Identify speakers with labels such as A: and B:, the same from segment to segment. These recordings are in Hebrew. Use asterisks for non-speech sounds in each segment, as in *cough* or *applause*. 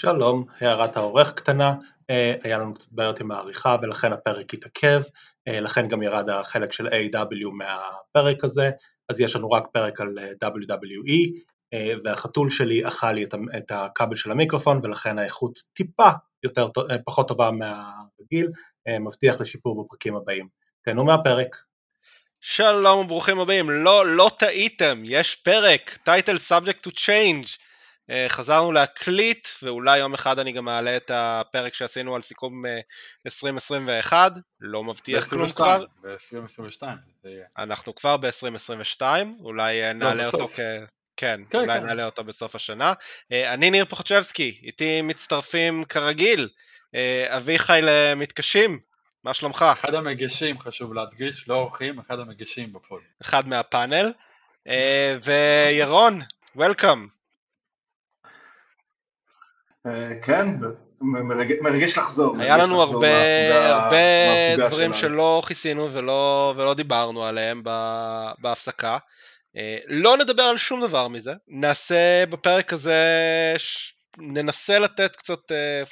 A: שלום, הערת העורך קטנה, היה לנו קצת בעיות עם העריכה ולכן הפרק התעכב, לכן גם ירד החלק של A.W מהפרק הזה, אז יש לנו רק פרק על WWE והחתול שלי אכל לי את הכבל של המיקרופון ולכן האיכות טיפה יותר, פחות טובה מהרגיל, מבטיח לשיפור בפרקים הבאים. תהנו מהפרק.
B: שלום וברוכים הבאים, לא, לא טעיתם, יש פרק, title subject to change. חזרנו להקליט ואולי יום אחד אני גם אעלה את הפרק שעשינו על סיכום 2021, לא מבטיח כלום כבר.
C: ב-2022.
B: אנחנו כבר ב-2022, אולי לא, נעלה. אותו כ... כן, כן, אולי כן. נעלה אותו בסוף השנה. אני ניר פוחצ'בסקי, איתי מצטרפים כרגיל, אביחי למתקשים, מה שלומך?
C: אחד המגישים, חשוב להדגיש, לא אורחים, אחד המגישים בפוד.
B: אחד מהפאנל, וירון, וולקאם.
D: כן, מרגש לחזור.
B: היה לנו הרבה, הרבה דברים שלא כיסינו ולא, ולא דיברנו עליהם בהפסקה. לא נדבר על שום דבר מזה, נעשה בפרק הזה, ננסה לתת קצת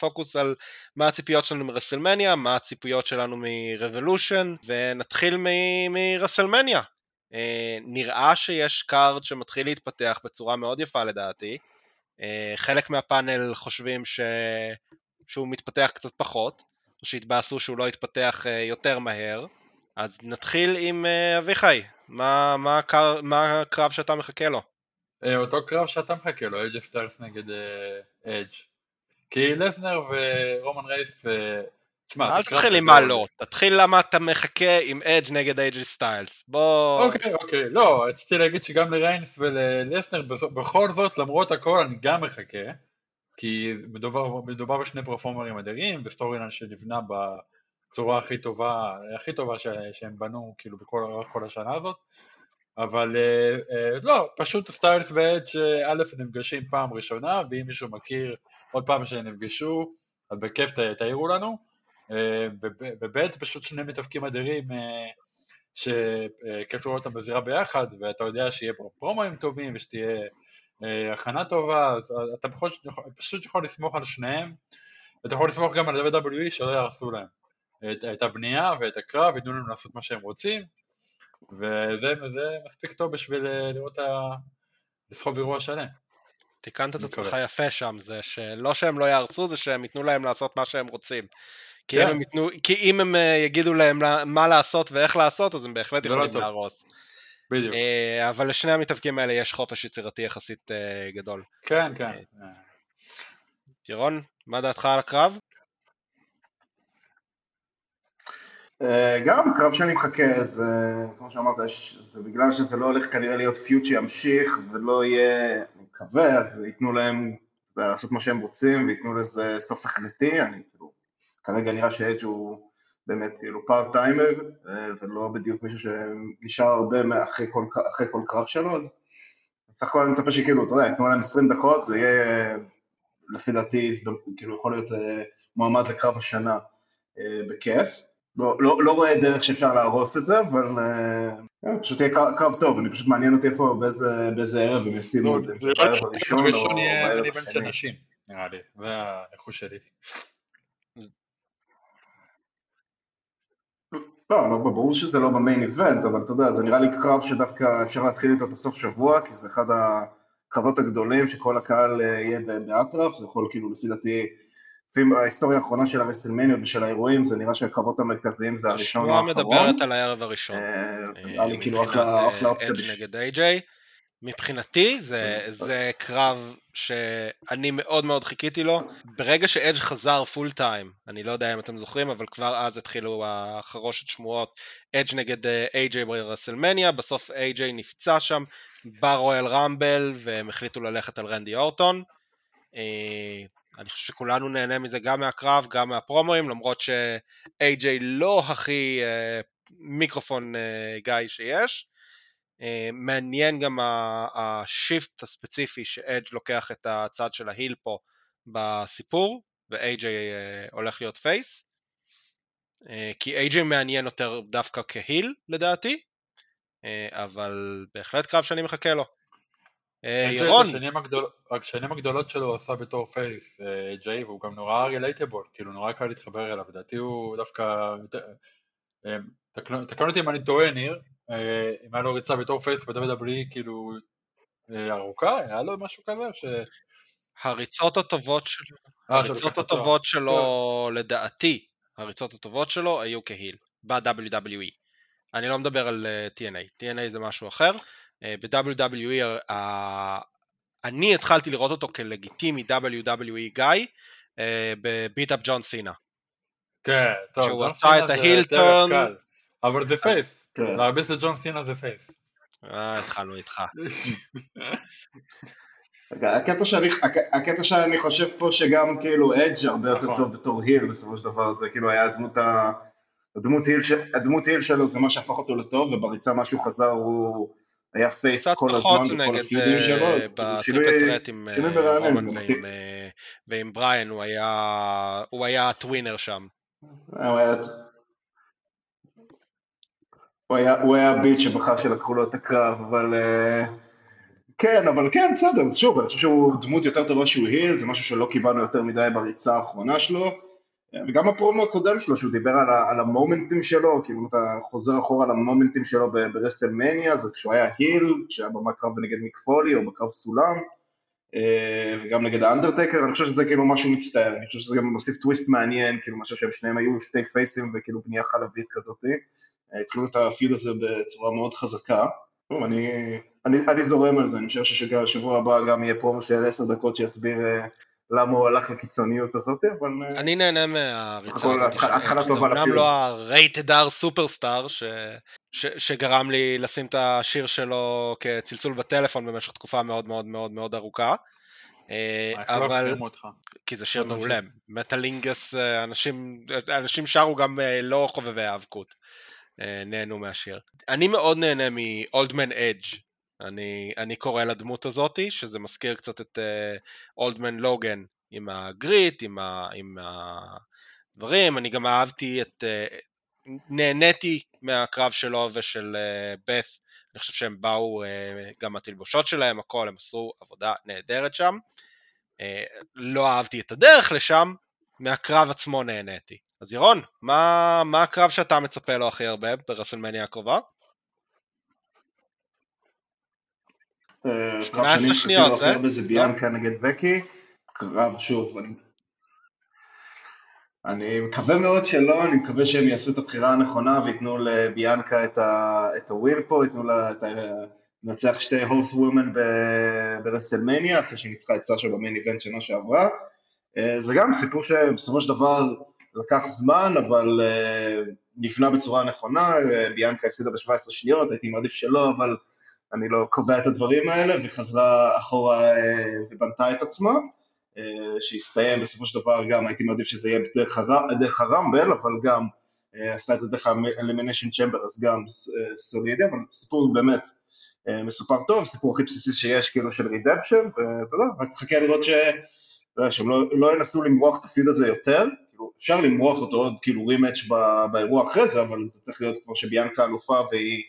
B: פוקוס על מה הציפיות שלנו מרסלמניה, מה הציפיות שלנו מרבולושן, ונתחיל מרסלמניה. נראה שיש card שמתחיל להתפתח בצורה מאוד יפה לדעתי. אה, חלק מהפאנל חושבים ש... שהוא מתפתח קצת פחות, או שהתבאסו שהוא לא יתפתח אה, יותר מהר, אז נתחיל עם אה, אביחי, מה, מה, הקר... מה הקרב שאתה מחכה לו?
C: אותו קרב שאתה מחכה לו, אג' סטארס נגד אג'. כי לסנר ורומן ריינס
B: תשמע, אל תתחיל עם מה לא, תתחיל למה אתה מחכה עם אדג' נגד איי ג'יי סטיילס, בוא...
C: אוקיי, אוקיי, לא, רציתי להגיד שגם לריינס ולסנר, בכל זאת, למרות הכל, אני גם מחכה, כי מדובר, מדובר בשני פרפורמרים אדירים, ו storyline שנבנה בצורה הכי טובה, הכי טובה ש, שהם בנו, כאילו, בכל כל השנה הזאת, אבל אה, אה, לא, פשוט סטיילס ואדג' אה, א' נפגשים פעם ראשונה, ואם מישהו מכיר עוד פעם שהם נפגשו, אז בכיף תעירו לנו. אה, וב' פשוט שני מתאבקים אדירים אה, שכיף לראות אותם בזירה ביחד ואתה יודע שיהיה פרומואים טובים ושתהיה אה, הכנה טובה אז אתה פשוט יכול לסמוך על שניהם ואתה יכול לסמוך גם על WWE שלא יהרסו להם את, את הבנייה ואת הקרב ויתנו להם לעשות מה שהם רוצים וזה מספיק טוב בשביל לראות. לסחוב אירוע שלם.
B: תיקנת את עצמך יפה שם, זה שלא שהם לא יהרסו, זה שהם ייתנו להם לעשות מה שהם רוצים. כי, כן. אם הם יתנו, כי אם הם אה, יגידו להם מה לעשות ואיך לעשות, אז הם בהחלט לא יכולים לא להרוס.
C: בדיוק.
B: אה, אבל לשני המתאבקים האלה יש חופש יצירתי יחסית אה, גדול.
C: כן, כן.
B: ירון, מה דעתך על הקרב?
D: גם קרב שאני מחכה, זה, כמו שאמרת, זה בגלל שזה לא הולך כנראה להיות פיוט שימשיך ולא יהיה, אני מקווה, אז ייתנו להם לעשות מה שהם רוצים וייתנו לזה סוף החלטי, אני כרגע נראה שאדג' הוא באמת כאילו פארט טיימר, אה, ולא בדיוק מישהו שנשאר הרבה אחרי כל, אחרי כל קרב שלו, אז בסך הכל אני מצפה שכאילו, אתה יודע, יתנו להם 20 דקות, זה יהיה לפי דעתי, כאילו יכול להיות אה, מועמד לקרב השנה אה, בכיף. לא, לא, לא רואה דרך שאפשר להרוס את זה, אבל כן, פשוט יהיה קרב טוב, אני פשוט מעניין אותי איפה, באיזה, באיזה ערב הם ישימו את זה,
C: זה בערב הראשון או בערב השני. נראה לי, זה האיכות שלי.
D: לא, לא, ברור שזה לא במיין איבנט, אבל אתה יודע, זה נראה לי קרב שדווקא אפשר להתחיל איתו בסוף שבוע, כי זה אחד הקרבות הגדולים שכל הקהל אה, יהיה באטרף, זה יכול כאילו לפי דעתי, לפי ההיסטוריה האחרונה של הרסלמניות ושל האירועים, זה נראה שהקרבות המרכזיים זה הראשון האחרון.
B: השבועה מדברת על הערב הראשון.
D: אה, נראה לי כאילו אחלה אופציה.
B: אדג' נגד איי-ג'יי. מבחינתי זה, זה קרב שאני מאוד מאוד חיכיתי לו. ברגע שאדג' חזר פול טיים, אני לא יודע אם אתם זוכרים, אבל כבר אז התחילו החרושת שמועות, אדג' נגד איי-ג'יי ברסלמניה, בסוף איי-ג'יי נפצע שם ברויאל רמבל והם החליטו ללכת על רנדי אורטון. אה, אני חושב שכולנו נהנה מזה גם מהקרב, גם מהפרומואים, למרות שאיי-ג'יי לא הכי אה, מיקרופון אה, guy שיש. אה, מעניין גם ה shift הספציפי שאדג' לוקח את הצד של ה heel פה בסיפור ו-AJ אה, הולך להיות face. אה, כי AJ מעניין יותר דווקא כ heel לדעתי. אבל בהחלט קרב שאני מחכה לו. ירון,
C: השנים הגדול- השנים הגדולות שלו הוא עשה בתור face, איי ג'יי, והוא גם נורא relatable, כאילו נורא קל להתחבר אליו, לדעתי הוא דווקא, תקן אותי אם אני טועה ניר, אה, אם היה לו ריצה בתור face ב-WWE כאילו אה, ארוכה, היה לו משהו כזה, ש...
B: הריצות הטובות שלו,
C: אה,
B: הריצות הטובות שלו, לדעתי, הריצות הטובות שלו היו כ heel, ב-WWE. אני לא מדבר על TNA, TNA זה משהו אחר. ב-WWE, אני התחלתי לראות אותו כ legitimate WWE guy, ב beat up ג'ון סינה.
C: כן, טוב,
B: שהוא עשה את ה
C: heel turn. אבל זה face,
D: כן.
C: להרביץ לג'ון סינה זה face.
B: אה, התחלנו איתך.
D: הקטע שאני, הקטע שאני חושב פה שגם כאילו אדג' הרבה יותר
C: נכון.
D: טוב בתור heel בסופו של דבר, זה כאילו היה הדמות ה... הדמות heel. הדמות heel שלו זה מה שהפך אותו לטוב, ובריצה מה שהוא חזר הוא היה
B: face
D: כל הזמן בכל הפיודים שלו,
B: אה,
D: אז כאילו
B: ב
D: triple
B: threat עם אה, רומן ועם. אה, ועם בריין, הוא היה הוא היה ה tweener
D: שם. הוא היה... הוא היה, הביט שבחר שלקחו לו את הקרב, אבל... אה, כן, אבל כן, בסדר, שוב, אני חושב שהוא דמות יותר טובה שהוא heel, זה משהו שלא קיבלנו יותר מדי בריצה האחרונה שלו, וגם הפרומו הקודם שלו, שהוא דיבר על, על המומנטים שלו, כאילו אם אתה חוזר אחורה על המומנטים שלו ברסלמניה, זה כשהוא היה heel, כשהיה בקרב נגד מיק פולי או בקרב סולם, אה, וגם נגד האנדרטקר, אני חושב שזה כאילו משהו מצטער, אני חושב שזה גם מוסיף טוויסט מעניין, כאילו משהו שהם שניהם היו שתי פייסים וכאילו בנייה חלבית כזאתי, התחילו את ה feud הזה בצורה מאוד חזקה. טוב, אני, אני, אני זורם על זה, אני חושב ששבוע הבא גם יהיה פרומו של עשר דקות שיסביר אה, למה הוא הלך לקיצוניות הזאת, אבל... אה,
B: אני נהנה מהריצה הזאת.
D: התחלה-. טובה
B: זה אומנם
D: לפיוד.
B: לא ה-rated R סופרסטאר ש... ש... שגרם לי לשים את השיר שלו כצלצול בטלפון במשך תקופה מאוד מאוד מאוד מאוד ארוכה. אה, אבל. כי זה שיר מעולה, מטאלינגס, אה, אנשים, אנשים שרו גם אה, לא חובבי האבקות, אה, נהנו מהשיר. אני מאוד נהנה מאולדמן אדג', אני, אני קורא לדמות הזאתי, שזה מזכיר קצת את אולדמן לוגן עם הגריט, עם, ה, עם הדברים, אני גם אהבתי את, אה, נהניתי מהקרב שלו ושל אה, בת, אני חושב שהם באו, אה, גם התלבושות שלהם, הכל, הם עשו עבודה נהדרת שם. אה, לא אהבתי את הדרך לשם, מהקרב עצמו נהניתי. אז ירון, מה, מה הקרב שאתה מצפה לו הכי הרבה ברסלמניה הקרובה?
D: אה,
B: 18
D: קרב שאני
B: שניות, זה?
D: זה ביאנקה נגד בקי, קרב שוב, אני... אני מקווה מאוד שלא, אני מקווה שהם יעשו את הבחירה הנכונה וייתנו לביאנקה את, ה... את הוויל פה, ייתנו לה את ה... לנצח שתי הורס וומן ברסלמניה, אחרי שהיא ניצחה את סאשה במיין איבנט שנה שעברה. אה, זה גם סיפור שבסופו של דבר לקח זמן, אבל אה, נבנה בצורה נכונה, אה, ביאנקה הפסידה ב-17 שניות, הייתי מעדיף שלא, אבל אני לא קובע את הדברים האלה, וחזרה אחורה אה, ובנתה את עצמה, שהסתיים בסופו של דבר גם, הייתי מעדיף שזה יהיה דרך, הר... דרך הרמבל, אבל גם עשתה את זה דרך ה-Elimination Chamber, אז גם סולידי, אבל סיפור באמת מסופר טוב, סיפור הכי בסיסי שיש, כאילו של רידפשן, יודע, רק חכה לראות ש... שהם לא, לא ינסו למרוח את הפיוד הזה יותר, אפשר למרוח אותו עוד כאילו רימץ' באירוע אחרי זה, אבל זה צריך להיות כמו שביאנקה אלופה והיא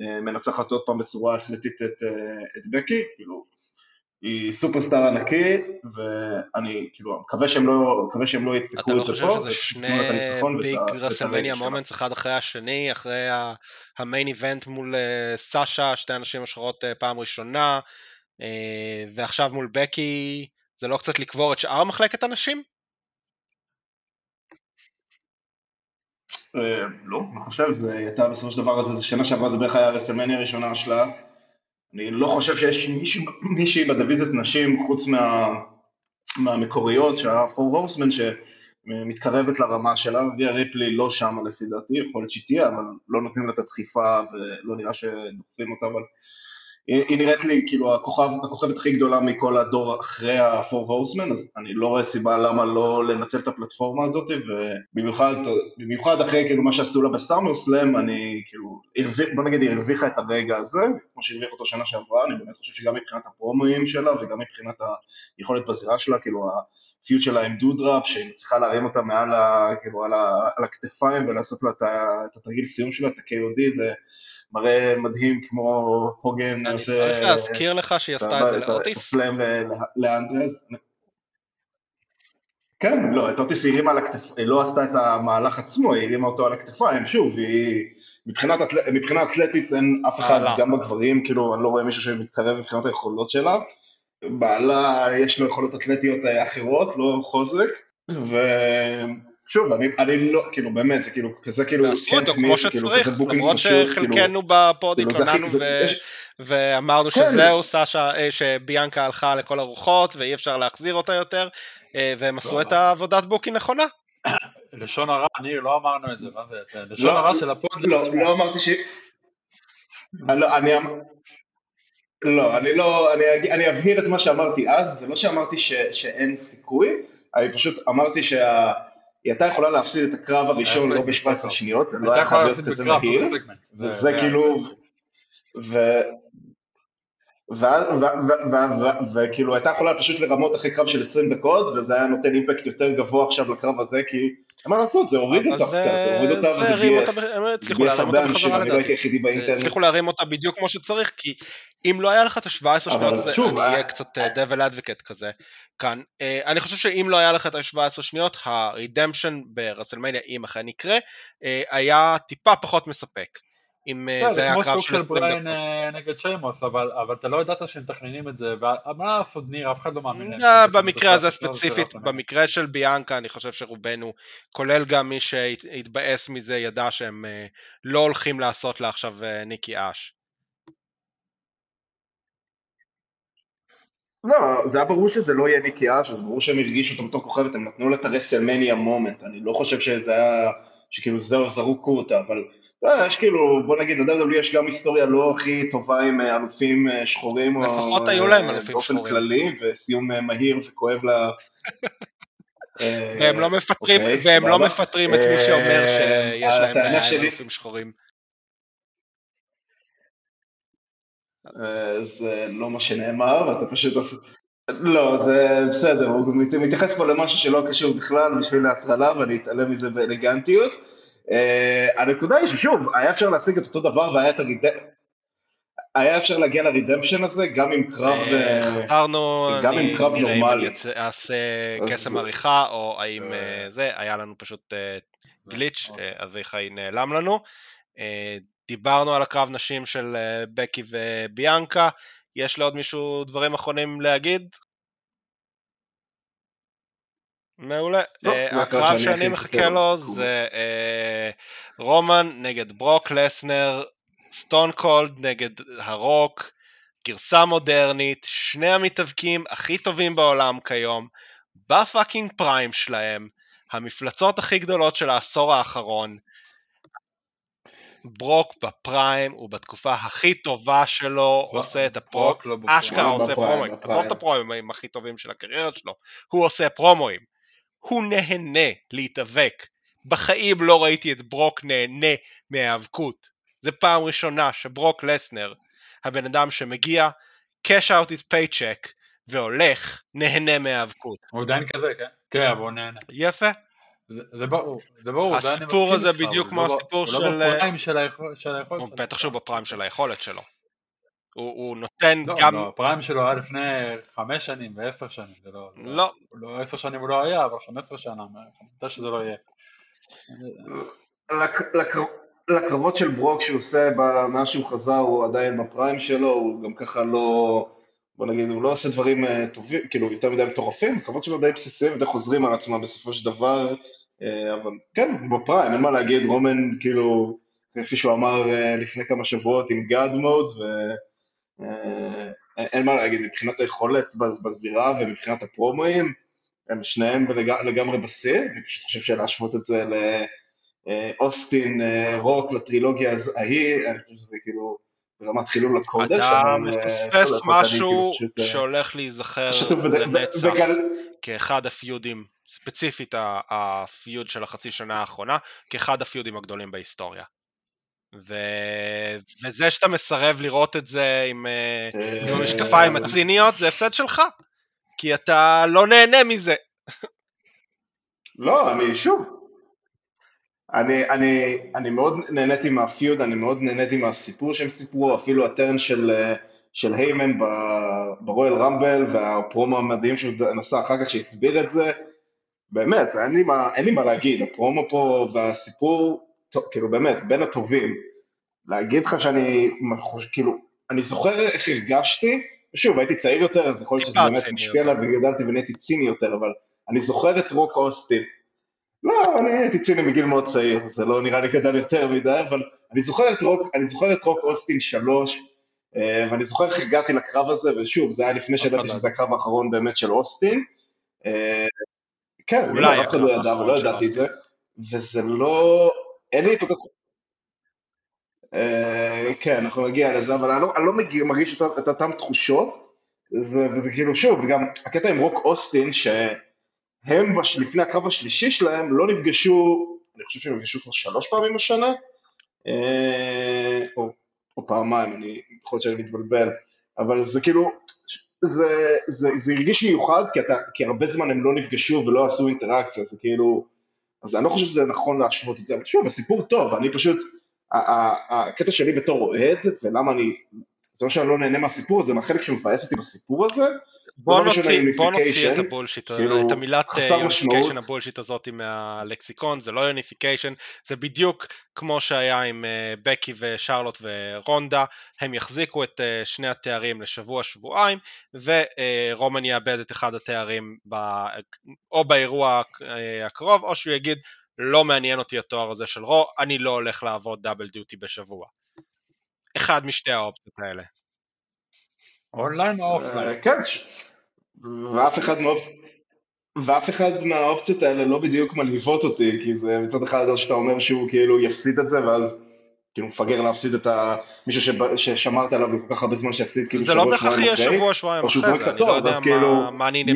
D: אה, מנצחת עוד פעם בצורה החלטית את, אה, את בקי, כאילו, היא סופרסטאר ענקי, ואני כאילו מקווה שהם לא, מקווה שהם לא ידפקו
B: אתה לא
D: את זה
B: חושב
D: פה,
B: שזה
D: ופשוט
B: שני
D: ייתנו לה את הניצחון ואת
B: ביג
D: ה- ואת
B: רסלמניה
D: הרייטינג שלה.
B: מומנטס אחד אחרי השני, אחרי המיין איבנט מול אה, סאשה, שתי הנשים השחורות פעם ראשונה, ועכשיו מול בקי, זה לא קצת לקבור את שאר מחלקת הנשים?
D: לא, אני חושב, זה הייתה בסופו של דבר, זה, שנה שעברה זה בערך היה הרסלמניה הראשונה שלה. אני לא חושב שיש מישהי בדיוויזית נשים חוץ מה, מהמקוריות, שה-Four Horsemen, שמתקרבת לרמה שלה, ויה ריפלי לא שמה לפי דעתי, יכול להיות שהיא תהיה, אבל לא נותנים לה את הדחיפה ולא נראה שדוחפים אותה, אבל היא, נראית לי כאילו הכוכב, הכוכבת הכי גדולה מכל הדור אחרי ה-Four Horsemen, אז אני לא רואה סיבה למה לא לנצל את הפלטפורמה הזאת, ובמיוחד במיוחד אחרי כאילו מה שעשו לה בסאמר סלאם, אני כאילו, הרוויח, בוא נגיד היא הרוויחה את הרגע הזה, כמו שהרוויח אותו שנה שעברה, אני באמת חושב שגם מבחינת הפרומואים שלה וגם מבחינת היכולת בזירה שלה, כאילו הפיוט שלה עם דודראפ, שהיא מצליחה להרים אותה מעל ה, כאילו, על, ה, על הכתפיים ולעשות לה את, את התרגיל סיום שלה, את ה-KOD, זה מראה מדהים כמו הוגן
B: אני
D: עושה...
B: צריך להזכיר לך שהיא עשתה את זה לאוטיס?
D: סלאם לאנדרס. כן, לא, את אוטיס היא הרימה על הכתפיים, לא עשתה את המהלך עצמו, היא הרימה אותו על הכתפיים, שוב, היא... מבחינת. מבחינה אתלטית אין אף אחד. גם בגברים, כאילו, אני לא רואה מישהו שמתקרב מבחינת היכולות שלה. בעלה, יש לו יכולות אתלטיות אה, אחרות, לא חוזק, ושוב, אני, אני לא, כאילו, באמת, זה כאילו, כזה כאילו,
B: ועשו אותו
D: can't
B: כמו
D: כאילו,
B: שצריך,
D: booking
B: למרות
D: פשוט, כאילו,
B: שחלקנו בפוד
D: כאילו,
B: התלוננו
D: זה-
B: ו-
D: יש-
B: ואמרנו
D: כן.
B: שזהו סשה, אה, שביאנקה הלכה לכל הרוחות ואי אפשר להחזיר אותה יותר, אה, והם עשו
C: לא,
B: את. העבודת booking נכונה. *coughs*
C: לשון הרע, ניר, לא אמרנו את זה, מה זה? לשון
D: לא,
C: הרע של הפוד זה
D: לא,
C: עצמו.
D: לא אמרתי ש... אני לא, אני אמ- לא, אני לא, אני אבהיר את מה שאמרתי אז, זה לא שאמרתי ש- שאין סיכוי, אני פשוט אמרתי שה... היא הייתה יכולה להפסיד את הקרב הראשון
C: היה
D: לא
C: בסדר.
D: ב-17 שניות, זה לא היה חייב להיות כזה מהיר. וזה
C: זה-
D: כאילו, וכאילו הייתה יכולה פשוט לרמות אחרי קרב של 20 דקות, וזה היה נותן אימפקט יותר גבוה עכשיו לקרב הזה, כי מה לעשות, זה הוריד אותה
B: זה-
D: קצת, זה הוריד אותה
B: זה הרים
D: וגייס,
B: אותה, הם הצליחו
D: גייס
B: להרים
D: הרבה אנשים, אני לא הייתי. היחידי באינטרנט.
B: הצליחו להרים אותה בדיוק כמו שצריך, כי אם לא היה לך את ה-17
D: אבל
B: שניות, זה- אני
D: אה,
B: אהיה קצת devil advocate כזה כאן. אה, אני חושב שאם לא היה לך את ה-17 שניות, ה-redemption ברסלמניה, אם אכן יקרה, אה, היה טיפה פחות מספק. אם אה,
C: כן,
B: זה
C: זה
B: היה
C: כמו
B: קרב
C: סוג
B: של
C: של
B: 20
C: בריין
B: דקות.
C: אה, נגד שיימוס, אבל אבל אתה לא ידעת שהם מתכננים את זה, ומה לעשות ניר, אף אחד לא מאמין.
B: אה, במקרה הזה
C: בסוף זה
B: ספציפית,
C: לא.
B: במקרה של ביאנקה, אני חושב שרובנו, כולל גם מי שהתבאס מזה, ידע שהם לא הולכים לעשות לה עכשיו ניקי אש.
D: לא, זה היה ברור שזה לא יהיה ניקי אש, אז ברור שהם הרגישו אותה בתור כוכבת, הם נתנו לה את הרסלמניה מומנט, אני לא חושב שזה היה, שכאילו זהו, זרקו אותה, אבל יש כאילו, בוא נגיד, ל-WWE יש גם היסטוריה לא הכי טובה עם אה, אלופים אה, שחורים,
B: לפחות היו
D: אה,
B: להם אלופים
D: באופן
B: שחורים.
D: כללי, וסיום מהיר וכואב. *laughs* אה,
B: והם לא מפטרים,
D: אוקיי,
B: והם לא. מפטרים את מי שאומר שיש להם אלופים שחורים.
D: זה לא מה שנאמר, אתה פשוט. לא, זה בסדר, הוא מת- מתייחס פה למשהו שלא קשור בכלל בשביל ההטרלה, ואני אתעלם מזה באלגנטיות. אה, הנקודה היא ששוב, היה אפשר להשיג את אותו דבר והיה את הריד... היה אפשר להגיע לרידמפשן הזה גם עם קרב... אה,
B: חזרנו,
D: גם עם קרב
B: אם
D: נורמלי.
B: אני אצא- אעשה קסם עריכה, או האם
C: אה.
B: אה, זה, היה לנו פשוט אה, גליץ',
C: אוקיי.
B: אה, אביחי נעלם לנו. אה, דיברנו על הקרב נשים של אה, בקי וביאנקה, יש לעוד מישהו דברים אחרונים להגיד? מעולה.
D: לא,
B: אה,
D: זה הקרב
B: הקרב
D: שאני מחכה לו.
B: זה אה, רומן נגד ברוק לסנר, סטון קולד נגד הרוק, גרסה מודרנית, שני המתאבקים הכי טובים בעולם כיום, ב fucking prime שלהם, המפלצות הכי גדולות של העשור האחרון. ברוק ב prime, הוא בתקופה הכי טובה שלו,
C: ברוק-
B: עושה את הפרו...
C: ברוק לא.
B: אשכרה עושה פרומואים,
D: ב prime.
B: עזוב את הפרומואים הכי טובים של הקריירה שלו, הוא עושה פרומואים. הוא נהנה להתאבק. בחיים לא ראיתי את ברוק נהנה מהיאבקות. זה פעם ראשונה שברוק לסנר, הבן אדם שמגיע, cash out his paycheck, והולך, נהנה מהיאבקות.
C: הוא עדיין כזה, כן? כן, אבל הוא נהנה.
B: יפה.
C: זה ברור, זה ברור,
B: הסיפור הזה בדיוק כמו
C: לא
B: הסיפור
C: הוא
B: של-
C: לא בפריים של היכול- של היכולת שלו.
B: בטח שהוא בפריים של היכולת שלו. הוא, הוא נותן
C: לא,
B: גם...
C: לא, הפריים שלו היה לפני חמש שנים ועשר שנים, זה לא...
B: לא.
C: לא עשר שנים הוא לא היה, אבל חמש עשרה שנה, מתי שזה לא יהיה.
D: לק- לקר- לקרבות של ברוק שהוא עושה מאז שהוא חזר, הוא עדיין בפריים שלו, הוא גם ככה לא, בוא נגיד, הוא לא עושה דברים אה, טובים, כאילו יותר מדי מטורפים, הקרבות שלו די בסיסיים ודי חוזרים על עצמם בסופו של דבר, אה, אבל כן, הוא בפריים, אין מה להגיד, רומן כאילו, כפי שהוא אמר אה, לפני כמה שבועות עם גאד מוד, ואין מה להגיד, מבחינת היכולת בז- בזירה ומבחינת הפרומואים, הם שניהם לגמרי בשיא, אני פשוט חושב שלהשוות את זה ל... אה, אה, רוק, לטרילוגיה ההיא, אני חושב שזה כאילו ברמת חילול הקודש,
B: אתה
D: אה,
B: מפספס משהו
D: כאילו אה,
B: שהולך להיזכר לנצח. כאחד הפיודים, ספציפית הפיוד של החצי שנה האחרונה, כאחד הפיודים הגדולים בהיסטוריה. ו... וזה שאתה מסרב לראות את זה עם, אה,
D: אה,
B: עם המשקפיים הציניות, זה הפסד שלך. כי אתה לא נהנה מזה.
D: לא, אני שוב, אני, אני, אני מאוד נהניתי מהפיוד, אני מאוד נהניתי מהסיפור שהם סיפרו, אפילו הטרן של, אה, של היימן ברויאל רמבל והפרומו המדהים שהוא נסע אחר כך שהסביר את זה, באמת, אין לי מה, אין לי מה להגיד, הפרומו פה והסיפור, כאילו באמת, בין הטובים. להגיד לך שאני, כאילו, אני זוכר איך הרגשתי, ושוב, הייתי צעיר יותר, אז יכול להיות שזה באמת משפיע עליו וגדלתי ונהייתי ציני יותר, אבל אני זוכר את רוק אוסטין. לא, אני הייתי ציני מגיל מאוד צעיר, זה לא נראה לי גדל יותר מדי, אבל אני זוכר את רוק, אני זוכר את רוק אוסטין שלוש, אה, ואני זוכר איך הגעתי לקרב הזה, ושוב, זה היה לפני שידעתי שזה הקרב האחרון באמת של אוסטין. אה, כן, אולי אף אחד לא ידע, ולא ידעתי את זה, וזה לא, אין לי את אותו... אה, כן, אנחנו נגיע לזה, אבל אני לא, לא מרגיש את, אותן תחושות, זה, וזה כאילו שוב, וגם הקטע עם רוק אוסטין, שהם לפני הקרב השלישי שלהם לא נפגשו, אני חושב שהם נפגשו כבר שלוש פעמים השנה, אה, או פעמיים, אני יכול להיות שאני מתבלבל, אבל זה כאילו, זה, זה, זה הרגיש מיוחד, כי, אתה, כי הרבה זמן הם לא נפגשו ולא עשו אינטראקציה, זה כאילו, אז אני לא חושב שזה נכון להשוות את זה, אבל שוב, הסיפור טוב, אני פשוט, הקטע שלי בתור אוהד, ולמה אני, זה לא שאני לא נהנה מהסיפור הזה, מהחלק שמבאס אותי בסיפור הזה,
B: בוא לא נוציא, בוא נוציא את ה bullshit, כאילו, את המילת unification ה bullshit הזאת מהלקסיקון, זה לא unification, זה בדיוק כמו שהיה עם uh, בקי ושרלוט ורונדה, הם יחזיקו את שני התארים לשבוע שבועיים, ורומן יאבד את אחד התארים ב, או באירוע הקרוב, או שהוא יגיד לא מעניין אותי התואר הזה של רו, אני לא הולך לעבוד double duty בשבוע. אחד משתי האופציות האלה.
C: אונליין או אופליין?
D: אה, כן, ואף אחד מהאופציות... ואף אחד מהאופציות האלה לא בדיוק מלהיבות אותי, כי זה מצד אחד אז שאתה אומר שהוא כאילו יפסיד את זה, ואז כאילו מפגר להפסיד את מישהו ששמרת עליו כל כך הרבה זמן שיפסיד כאילו
B: שבוע שבועיים אחרי. זה לא בהכרח יהיה שבוע שבועיים אחרי זה, אני לא יודע כאילו מה אין דה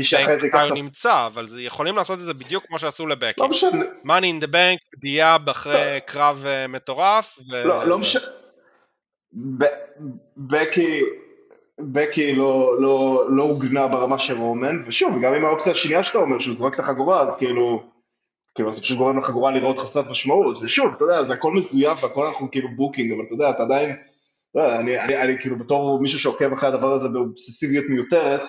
B: בנק נמצא, אבל יכולים לעשות את זה בדיוק כמו שעשו לבקי.
D: לא משנה.
B: מאני אין דה בנק, דיאב אחרי קרב אה, מטורף.
D: לא, לא משנה. בקי... בקי לא, לא, לא הוגנה ברמה של רומן, ושוב, גם עם האופציה השנייה שאתה אומר, שהוא זורק את החגורה, אז כאילו, כאילו זה פשוט גורם לחגורה לראות חסרת משמעות, ושוב, אתה יודע, זה הכל מזויף והכל אנחנו כאילו booking, אבל אתה יודע, אתה עדיין, לא, אני, אני, אני כאילו בתור מישהו שעוקב אחרי הדבר הזה באובססיביות מיותרת,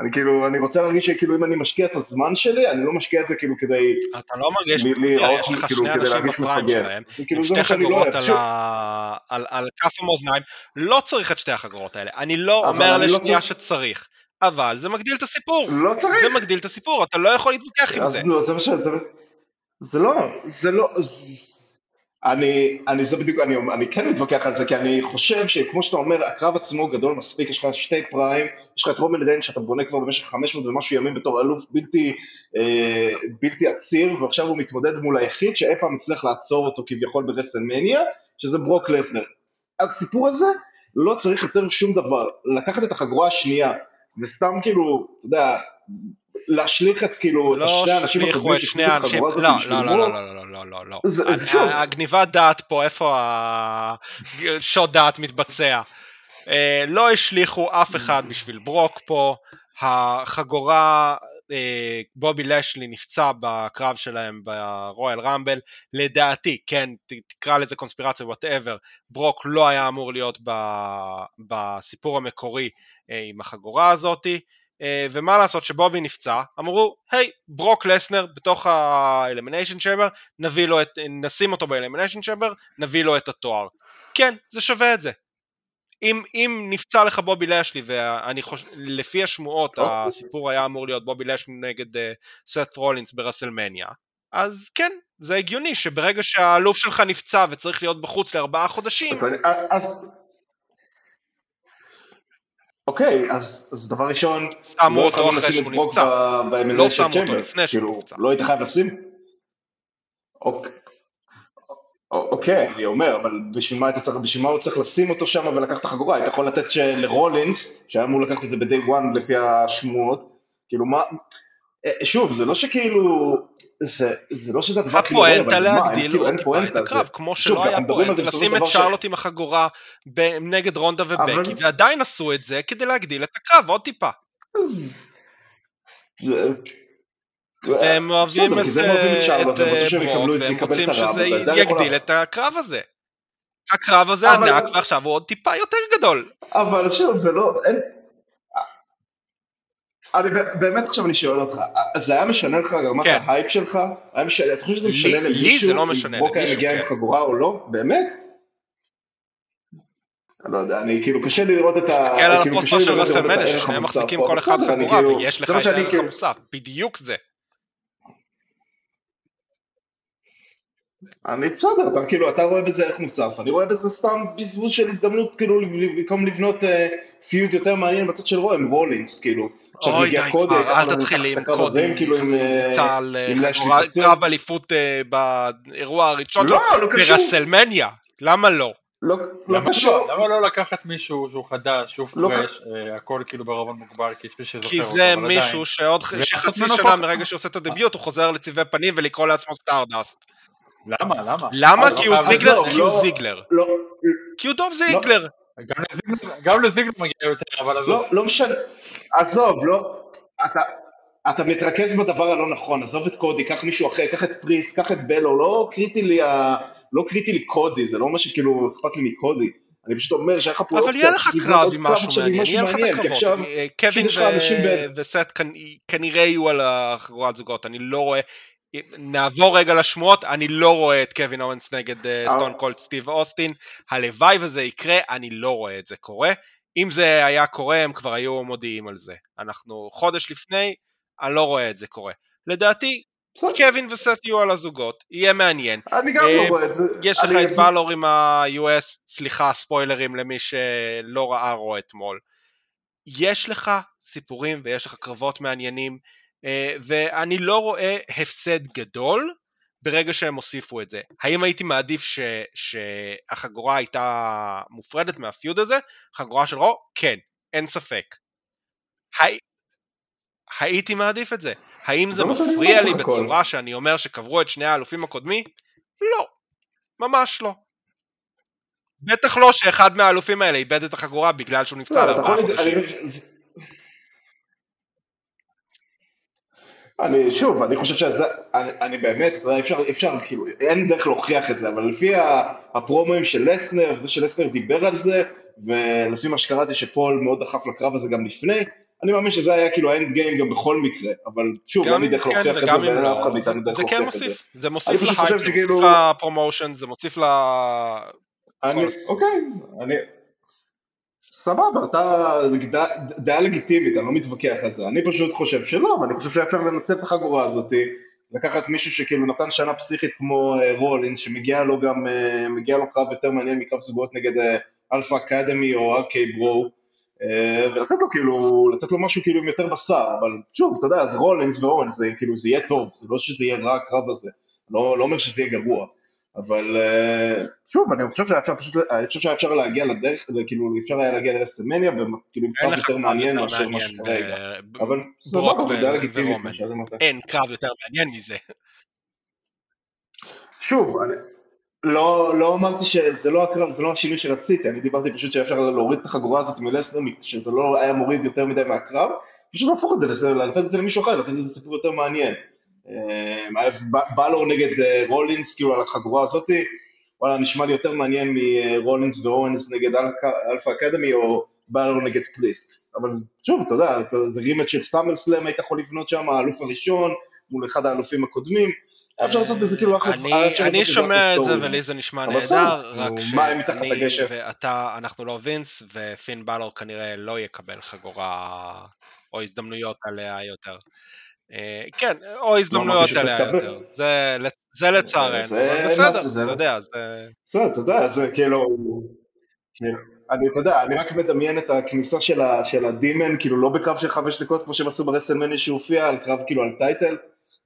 D: אני כאילו, אני רוצה להרגיש שכאילו אם אני משקיע את הזמן שלי, אני לא משקיע את זה כאילו כדי...
B: אתה לא מרגיש, יש לך כאילו, שני אנשים ב prime שלהם, כאילו שתי חגורות לא על כף המאזניים, לא צריך את שתי החגורות האלה, אני לא אומר לא לשנייה שצריך. אבל זה מגדיל את הסיפור.
D: לא צריך.
B: זה מגדיל את הסיפור, אתה לא יכול להתווכח עם זה.
D: אז לא, זה מה ש... זה לא, זה לא, אני, אני זה בדיוק, אני, אני כן מתווכח על זה, כי אני חושב שכמו שאתה אומר, הקרב עצמו גדול מספיק, יש לך שתי פריים, יש לך את רומן דיין שאתה בונה כבר במשך 500 ומשהו ימים בתור אלוף בלתי, אה, בלתי עציר, ועכשיו הוא מתמודד מול היחיד שאי פעם הצליח לעצור אותו כביכול ברסלמניה, שזה ברוק לסנר. הסיפור הזה לא צריך יותר שום דבר, לקחת את החגורה השנייה, וסתם כאילו, אתה יודע, להשליך את כאילו,
B: לא את שני האנשים הקודמים שהחזיקו את החגורה הזאת בשביל לא, לא, לא, לא, לא, לא, לא, לא. הגניבת דעת פה, איפה השוט דעת מתבצע? לא השליכו אף אחד בשביל ברוק פה, החגורה, בובי לשלי נפצע בקרב שלהם ב Royal Rumble, לדעתי, כן, תקרא לזה קונספירציה whatever, ברוק לא היה אמור להיות בסיפור המקורי עם החגורה הזאתי, אה, ומה לעשות שבובי נפצע, אמרו, היי, ברוק לסנר בתוך ה Elimination Chamber, נביא לו את, נשים אותו ב Elimination Chamber, נביא לו את התואר. כן, זה שווה את זה. אם, אם נפצע לך בובי לשלי, ואני חושב, לפי השמועות. הסיפור היה אמור להיות בובי לשלי נגד אה, סט רולינס ברסלמניה, אז כן, זה הגיוני שברגע שהאלוף שלך נפצע וצריך להיות בחוץ לארבעה חודשים... אז,
D: אז, אוקיי, אז, אז דבר ראשון,
B: שמו אותו אחרי שהוא נפצע, לא שמו אותו לפני שהוא כאילו, נפצע.
D: לא היית חייב לשים? אוקיי, אוקיי, אני אומר, אבל בשביל מה, צריך, בשביל מה הוא צריך לשים אותו שם ולקח את החגורה? היית יכול לתת לרולינס, שהיה אמור לקחת את זה ב-day one לפי השמועות, כאילו מה, אה, שוב, זה לא שכאילו, זה, זה לא שזה הדבר
B: כאילו, הפואנטה להגדיל כאילו, עוד טיפה את הקרב, כמו שלא היה פואנטה לשים את שרלוט עם החגורה נגד רונדה ובקי, ועדיין עשו את זה כדי להגדיל את הקרב עוד טיפה. והם אוהבים את,
D: זה
B: אה,
D: שרלוט,
B: את
D: והם רוצים
B: אה,
D: זה,
B: והם רוצים שזה
D: זה
B: יגדיל. את הקרב הזה. הקרב הזה ענק, ועכשיו הוא עוד טיפה יותר גדול.
D: אבל שוב, זה לא, אין... אני באמת עכשיו אני שואל אותך, זה היה משנה לך רמת
B: כן.
D: ההייפ שלך? אתה חושב שזה
B: לי-
D: משנה
B: לי
D: למישהו?
B: זה לא משנה,
D: אם
B: למישהו,
D: מגיע
B: כן.
D: עם חגורה או לא? באמת? אני לא יודע, אני כאילו קשה לי לראות את ה...
B: תסתכל על הפוסטר
D: לי
B: של
D: הערך
B: ששניהם
D: המוסף
B: מחזיקים. כל אחד חגורה,
D: כאילו-
B: ויש לך את הערך
D: כאילו-
B: המוסף, בדיוק זה.
D: אני בסדר, אתה כאילו, אתה רואה בזה ערך מוסף, אני רואה בזה סתם בזבוז של הזדמנות, כאילו, במקום לבנות אה, פיוד יותר מעניין בצד של רו, עם רולינס, כאילו. עכשיו
B: אוי די כבר, אל תתחיל עם
D: הקרב הזה,
B: קודי,
D: כאילו, עם, אה,
B: צה"ל,
D: פצוע.
B: קרב אליפות אה, באירוע הראשון שלו,
D: לא, לא קשור,
B: ברסלמניה, למה לא?
D: לא לא
C: למה
D: קשור.
C: לא- למה לא לקחת מישהו שהוא חדש, שהוא
D: לא
C: פרש, אה, הכל כאילו בערבון מוגבר, כי יש מי שזוכר
B: כי זה. מישהו שעוד ח-
C: ולעשות
B: שחצי
C: ממנו
B: שנה. מרגע שהוא עושה את הדביוט הוא חוזר לצבעי פנים ולקרוא לעצמו סטארדסט.
C: למה? למה?
B: למה? כי הוא זיגלר? כי הוא זיגלר. כי הוא דולף זיגלר.
C: גם לזיגלר מגיע יותר, אבל עזוב.
D: לא, לא משנה, עזוב, לא, אתה, אתה מתרכז בדבר הלא נכון, עזוב את קודי, קח מישהו אחר, קח את פריסט, קח את בלור, לא קריטי לי, ה... לא קריטי לי קודי, זה לא מה שכאילו אכפת לי מקודי, אני פשוט אומר שהיה לך פה
B: אבל יהיה לך קרב עם משהו מעניין, יהיה לך את הקרבות. אה, קווין וסט כנ- כנראה יהיו על החגורת זוגות, אני לא רואה... נעבור רגע לשמועות, אני לא רואה את קווין אוונס נגד אה,
D: אה.
B: סטון קולד סטיב אוסטין, הלוואי וזה יקרה, אני לא רואה את זה קורה. אם זה היה קורה, הם כבר היו מודיעים על זה. אנחנו חודש לפני, אני לא רואה את זה קורה. לדעתי, קווין וסט יהיו על הזוגות, יהיה מעניין.
D: אני גם
B: אה,
D: לא רואה את זה,
B: יש לך את בלור עם ה-US, סליחה, ספוילרים למי שלא ראה רו אתמול. יש לך סיפורים ויש לך קרבות מעניינים, אה, ואני לא רואה הפסד גדול ברגע שהם הוסיפו את זה. האם הייתי מעדיף ש, שהחגורה הייתה מופרדת מהפיוד הזה? חגורה של רו? כן, אין ספק. הי... הייתי מעדיף את זה. האם זה מפריע לי
D: סך הכל.
B: בצורה שאני אומר שקברו את שני האלופים הקודמים? לא, ממש לא. בטח לא שאחד מהאלופים האלה איבד את החגורה בגלל שהוא נפצע
D: לא,
B: לארבעה חודשים.
D: אני- זה- שוב, אני חושב שזה, אני, אני באמת, אתה יודע, אפשר, אפשר, כאילו, אין דרך להוכיח את זה, אבל לפי הפרומואים של לסנר, וזה שלסנר דיבר על זה, ולפי מה שקראתי שפול מאוד דחף לקרב הזה גם לפני, אני מאמין שזה היה כאילו האנד גיים גם בכל מקרה, אבל שוב, אין לי דרך
B: כן,
D: להוכיח את זה, ואין לאף
B: לא,
D: אחד מאיתנו
B: זה-
D: דרך
B: זה כן
D: להוכיח את זה.
B: מוסיף, זה מוסיף להייפ, זה מוסיף לפרומושן, זה מוסיף ל...
D: אוקיי, אני, סבבה, אתה, דעה, לגיטימית, אני לא מתווכח על זה, אני פשוט חושב שלא, ואני חושב שאפשר לנצל את החגורה הזאת, לקחת מישהו שכאילו נתן שנה פסיכית כמו אה, רולינס, שמגיע לו גם, אה, מגיע לו קרב יותר מעניין מקרב זוגות נגד אה, Alpha Academy או RK-Bro, ולתת לו כאילו, לתת לו משהו כאילו עם יותר בשר, אבל שוב, אתה יודע, אז רולינס ואוונס, זה כאילו, זה יהיה טוב, זה לא שזה יהיה רע הקרב הזה, לא, לא אומר שזה יהיה גרוע. אבל אה, שוב, אני חושב שהיה אפשר פשוט, אני חושב שהיה אפשר להגיע לדרך, כאילו אפשר היה להגיע לרסלמניה, וכאילו קרב יותר מעניין מאשר מה שכרגע. אבל
B: ברוק
D: סבבה,
B: ו-
D: דעה לגיטימית.
B: אין קרב יותר מעניין מזה.
D: שוב, לא, לא אמרתי שזה לא הקרב, זה לא השינוי שרציתי, אני דיברתי פשוט שאפשר להוריד את החגורה הזאת מלסנר, שזה לא היה מוריד יותר מדי מהקרב, פשוט להפוך את זה, לתת את זה למישהו אחר, לתת לזה סיפור יותר מעניין. אה, בלור נגד אה, רולינס, כאילו על החגורה הזאתי, וואלה, נשמע לי יותר מעניין מרולינס ואוונס נגד Alpha- Academy, או בלור נגד פריסט. אבל שוב, אתה יודע, זה רימט של סאמר סלאם, היית יכול לבנות שם, האלוף הראשון, מול אחד האלופים הקודמים, אפשר לעשות בזה כאילו אחלה,
B: אני- שומע את זה. ולי זה נשמע נהדר, רק שאני. ואתה, אנחנו לא וינס, ופין בלור כנראה לא יקבל חגורה או הזדמנויות עליה יותר. אה, כן, או הזדמנויות עליה. יותר, זה לצ- זה לצערנו, אבל בסדר,
D: זה-
B: אתה יודע, זה...
D: בסדר, אתה יודע, זה כאילו, כאילו, אני, אתה יודע, אני רק מדמיין את הכניסה של, ה, של הדימן, כאילו לא בקרב של חמש דקות כמו שהם עשו ברסלמניה שהופיע, על קרב כאילו על טייטל,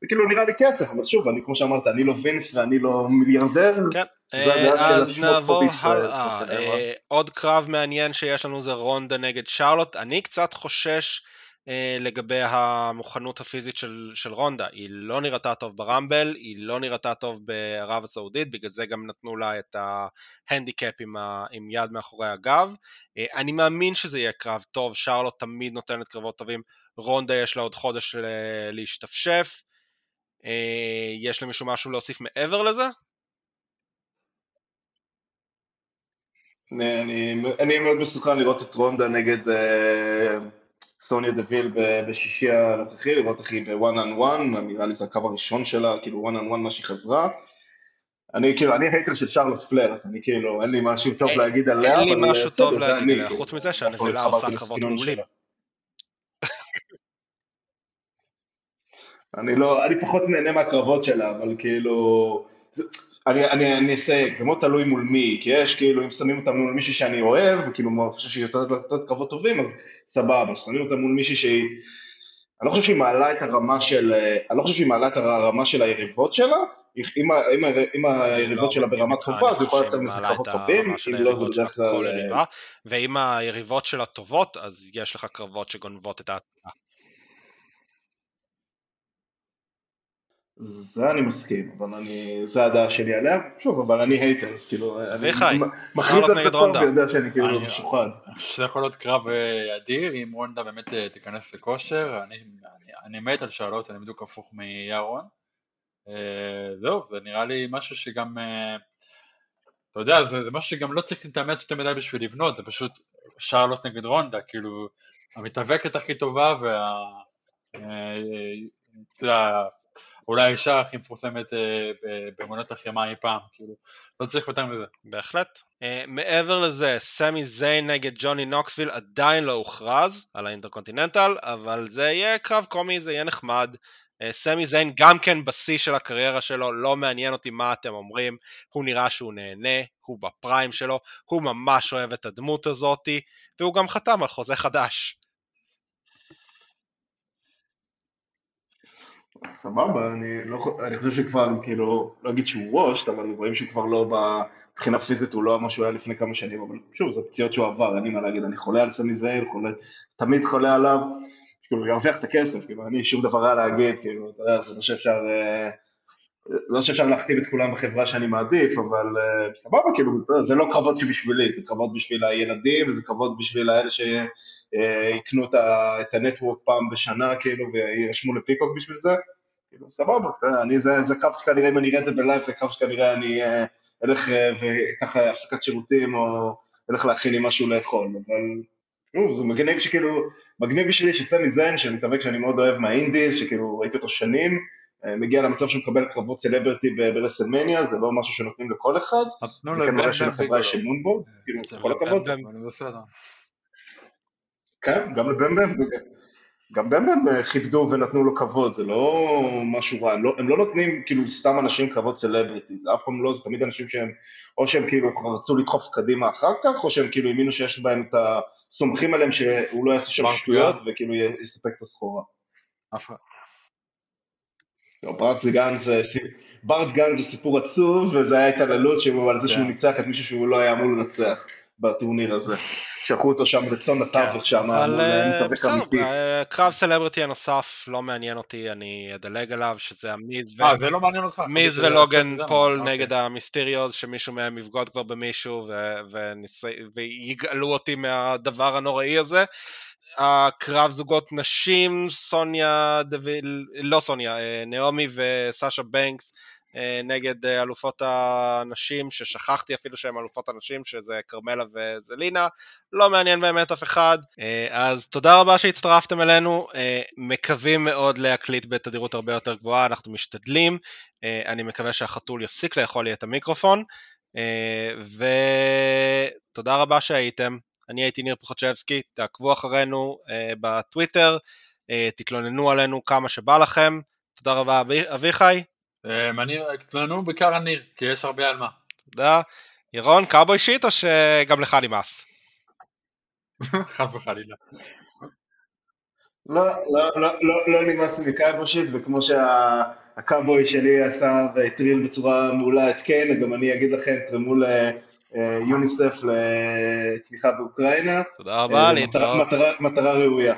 D: זה כאילו נראה לי כסף, אבל שוב, אני כמו שאמרת, אני לא וינס ואני לא מיליארדר,
B: כן,
D: זה הדעה
B: אה,
D: של פה
B: נעבור
D: בישראל,
B: הלאה. אה, עוד קרב מעניין שיש לנו זה רונדה נגד שרלוט. אני קצת חושש לגבי המוכנות הפיזית של, של רונדה. היא לא נראתה טוב ברמבל, היא לא נראתה טוב בערב הסעודית, בגלל זה גם נתנו לה את ההנדיקאפ עם, ה, עם יד מאחורי הגב. אה, אני מאמין שזה יהיה קרב טוב, שרלוט תמיד נותנת קרבות טובים, רונדה יש לה עוד חודש להשתפשף. אה, יש למישהו משהו להוסיף מעבר לזה?
D: אני, אני, אני מאוד מסוקרן לראות את רונדה נגד אה, סוניה דוויל בשישי הנוכחי, לראות איך היא בוואן און וואן, נראה לי זה הקרב הראשון שלה, כאילו וואן און וואן מה שהיא חזרה. אני כאילו, אני הייטר של שרלוט פלר, אז אני כאילו, אין לי משהו טוב להגיד עליה,
B: אין לי
D: אה,
B: משהו
D: בסדר,
B: טוב להגיד עליה,
D: כאילו,
B: חוץ מזה שהנבלה עושה קרבות מעולים. *laughs*
D: אני לא, אני פחות נהנה מהקרבות שלה, אבל כאילו, אני, אני, אני אסייג, זה מאוד תלוי מול מי, כי יש כאילו, אם שמים אותם מול מישהי שאני אוהב, וכאילו, אני חושב שהיא יותר לתת קרבות טובים, אז סבבה, שמים אותם מול מישהי שהיא, אני לא חושב שהיא מעלה את הרמה של, אני לא חושב שהיא מעלה את הרמה של היריבות שלה, אם, אם, אם היריבות שלה ברמה טובה, אז היא יכולה לצאת מזה קרבות טובים, אם לא זה בדרך כלל...
B: כל
D: אה,
B: ואם היריבות שלה טובות, אז יש לך קרבות שגונבות את ההתקה.
D: זה אני מסכים, אבל אני, זה הדעה שלי עליה, שוב, אבל אני הייטר, כאילו, אני מכריז על זה
B: רונדה.
D: ויודע שאני כאילו משוחד.
C: אני חושב שזה יכול להיות קרב אה, אדיר, אם רונדה באמת אה, תיכנס לכושר, אני, אני, אני מת על שאלות, אני בדיוק הפוך מירון. אה, זהו, זה נראה לי משהו שגם, אתה יודע, זה, זה משהו שגם לא צריך להתאמץ יותר מדי בשביל לבנות, זה פשוט שרלוט נגד רונדה, כאילו, המתאבקת הכי טובה וה... אולי האישה הכי מפורסמת אה, ב- באומנויות הלחימה אי פעם, כאילו, לא צריך יותר מזה.
B: בהחלט. אה, מעבר לזה, סמי זיין נגד ג'וני נוקסוויל עדיין לא הוכרז על ה Intercontinental, אבל זה יהיה קרב קומי, זה יהיה נחמד. Uh, סמי זיין גם כן בשיא של הקריירה שלו, לא מעניין אותי מה אתם אומרים, הוא נראה שהוא נהנה, הוא בפריים שלו, הוא ממש אוהב את הדמות הזאתי, והוא גם חתם על חוזה חדש.
D: סבבה, אני לא אני חושב שכבר, כאילו, לא אגיד שהוא וושט, אבל רואים שהוא כבר לא, מבחינה פיזית הוא לא מה שהוא היה לפני כמה שנים, אבל שוב, זה פציעות שהוא עבר, אין לי מה להגיד, אני חולה על סמי זייל, חולה, תמיד חולה עליו, כאילו, ירוויח את הכסף, כאילו, אני שום דבר רע להגיד, כאילו, אתה יודע, זה לא שאפשר, אה, לא שאפשר להכתיב את כולם בחברה שאני מעדיף, אבל אה, סבבה, כאילו, זה לא קרבות שבשבילי, זה קרבות בשביל הילדים, וזה קרבות בשביל האלה שיקנו את ה- את הנטוורק פעם בשנה, כאילו, ויירשמו לפיקוק בשביל זה. כאילו, סבבה, אני, זה, זה קו שכנראה, אם אני אראה את זה בלייב, זה קו שכנראה אני אה, אלך אה, וככה הפסקת שירותים, או אלך להכין לי משהו לאכול, אבל, נו, זה מגניב שכאילו, מגניב בשבילי שסמי זיין, שמתאבק שאני מאוד אוהב מהאינדיז, שכאילו ראיתי אותו שנים, אה, מגיע למצב שהוא מקבל קרבות סלברטי ברסלמניה, זה לא משהו שנותנים לכל אחד, זה כן מראה שלחברה יש אמון בו, כאילו, כל הכבוד. כן, גם לבמבם, גם במבם אה, כיבדו ונתנו לו כבוד, זה לא משהו רע, הם לא, הם לא נותנים כאילו סתם אנשים כבוד סלבריטי, זה אף פעם לא, זה תמיד אנשים שהם, או שהם כאילו רצו לדחוף קדימה אחר כך, או שהם כאילו האמינו שיש בהם את ה... סומכים עליהם שהוא לא יעשה שם שטויות. וכאילו יספק את הסחורה.
C: אף אחד.
D: ברט גן זה, סיפור עצוב, וזה היה התעללות על זה שהוא
C: כן.
D: ניצח את מישהו שהוא לא היה אמור לנצח בטורניר הזה. שלחו אותו שם כצאן לטבח שם,
B: כן, אבל
D: מול
B: אה,
D: מתאבק
B: בסדר,
D: אמיתי.
B: אה, קרב celebrity הנוסף לא מעניין אותי, אני אדלג עליו, שזה המיז ו...
C: אה, זה לא מעניין אותך?
B: מיז ולוגן פול
C: אוקיי.
B: נגד המיסטריוז, שמישהו מהם יבגוד כבר במישהו. ויגאלו אותי מהדבר הנוראי הזה. הקרב זוגות נשים, סוניה דוויל, לא סוניה, אה, נעמי וסאשה בנקס נגד אה, אלופות הנשים, ששכחתי אפילו שהן אלופות הנשים, שזה כרמלה וזלינה, לא מעניין באמת אף אחד. אה, אז תודה רבה שהצטרפתם אלינו, אה, מקווים מאוד להקליט בתדירות הרבה יותר גבוהה, אנחנו משתדלים. אה, אני מקווה שהחתול יפסיק לאכול לי את המיקרופון, אה, ותודה רבה שהייתם. אני הייתי ניר פוחצ'בסקי, תעקבו אחרינו אה, בטוויטר, אה, תתלוננו עלינו כמה שבא לכם. תודה רבה אבי- אביחי,
C: אני, תתלוננו בעיקר על ניר, כי יש הרבה על מה.
B: תודה. ירון, cowboy shit או שגם לך נמאס? *laughs*
C: חס וחלילה.
D: לא, לא, לא, לא, לא נמאס לי מ cowboy shit, וכמו שהקאבוי שלי עשה והטריל בצורה מעולה את קיין, גם אני אגיד לכם, תרמו ליוניסף לתמיכה באוקראינה.
B: תודה רבה,
D: אה,
B: להתראות.
D: מטרה ראויה.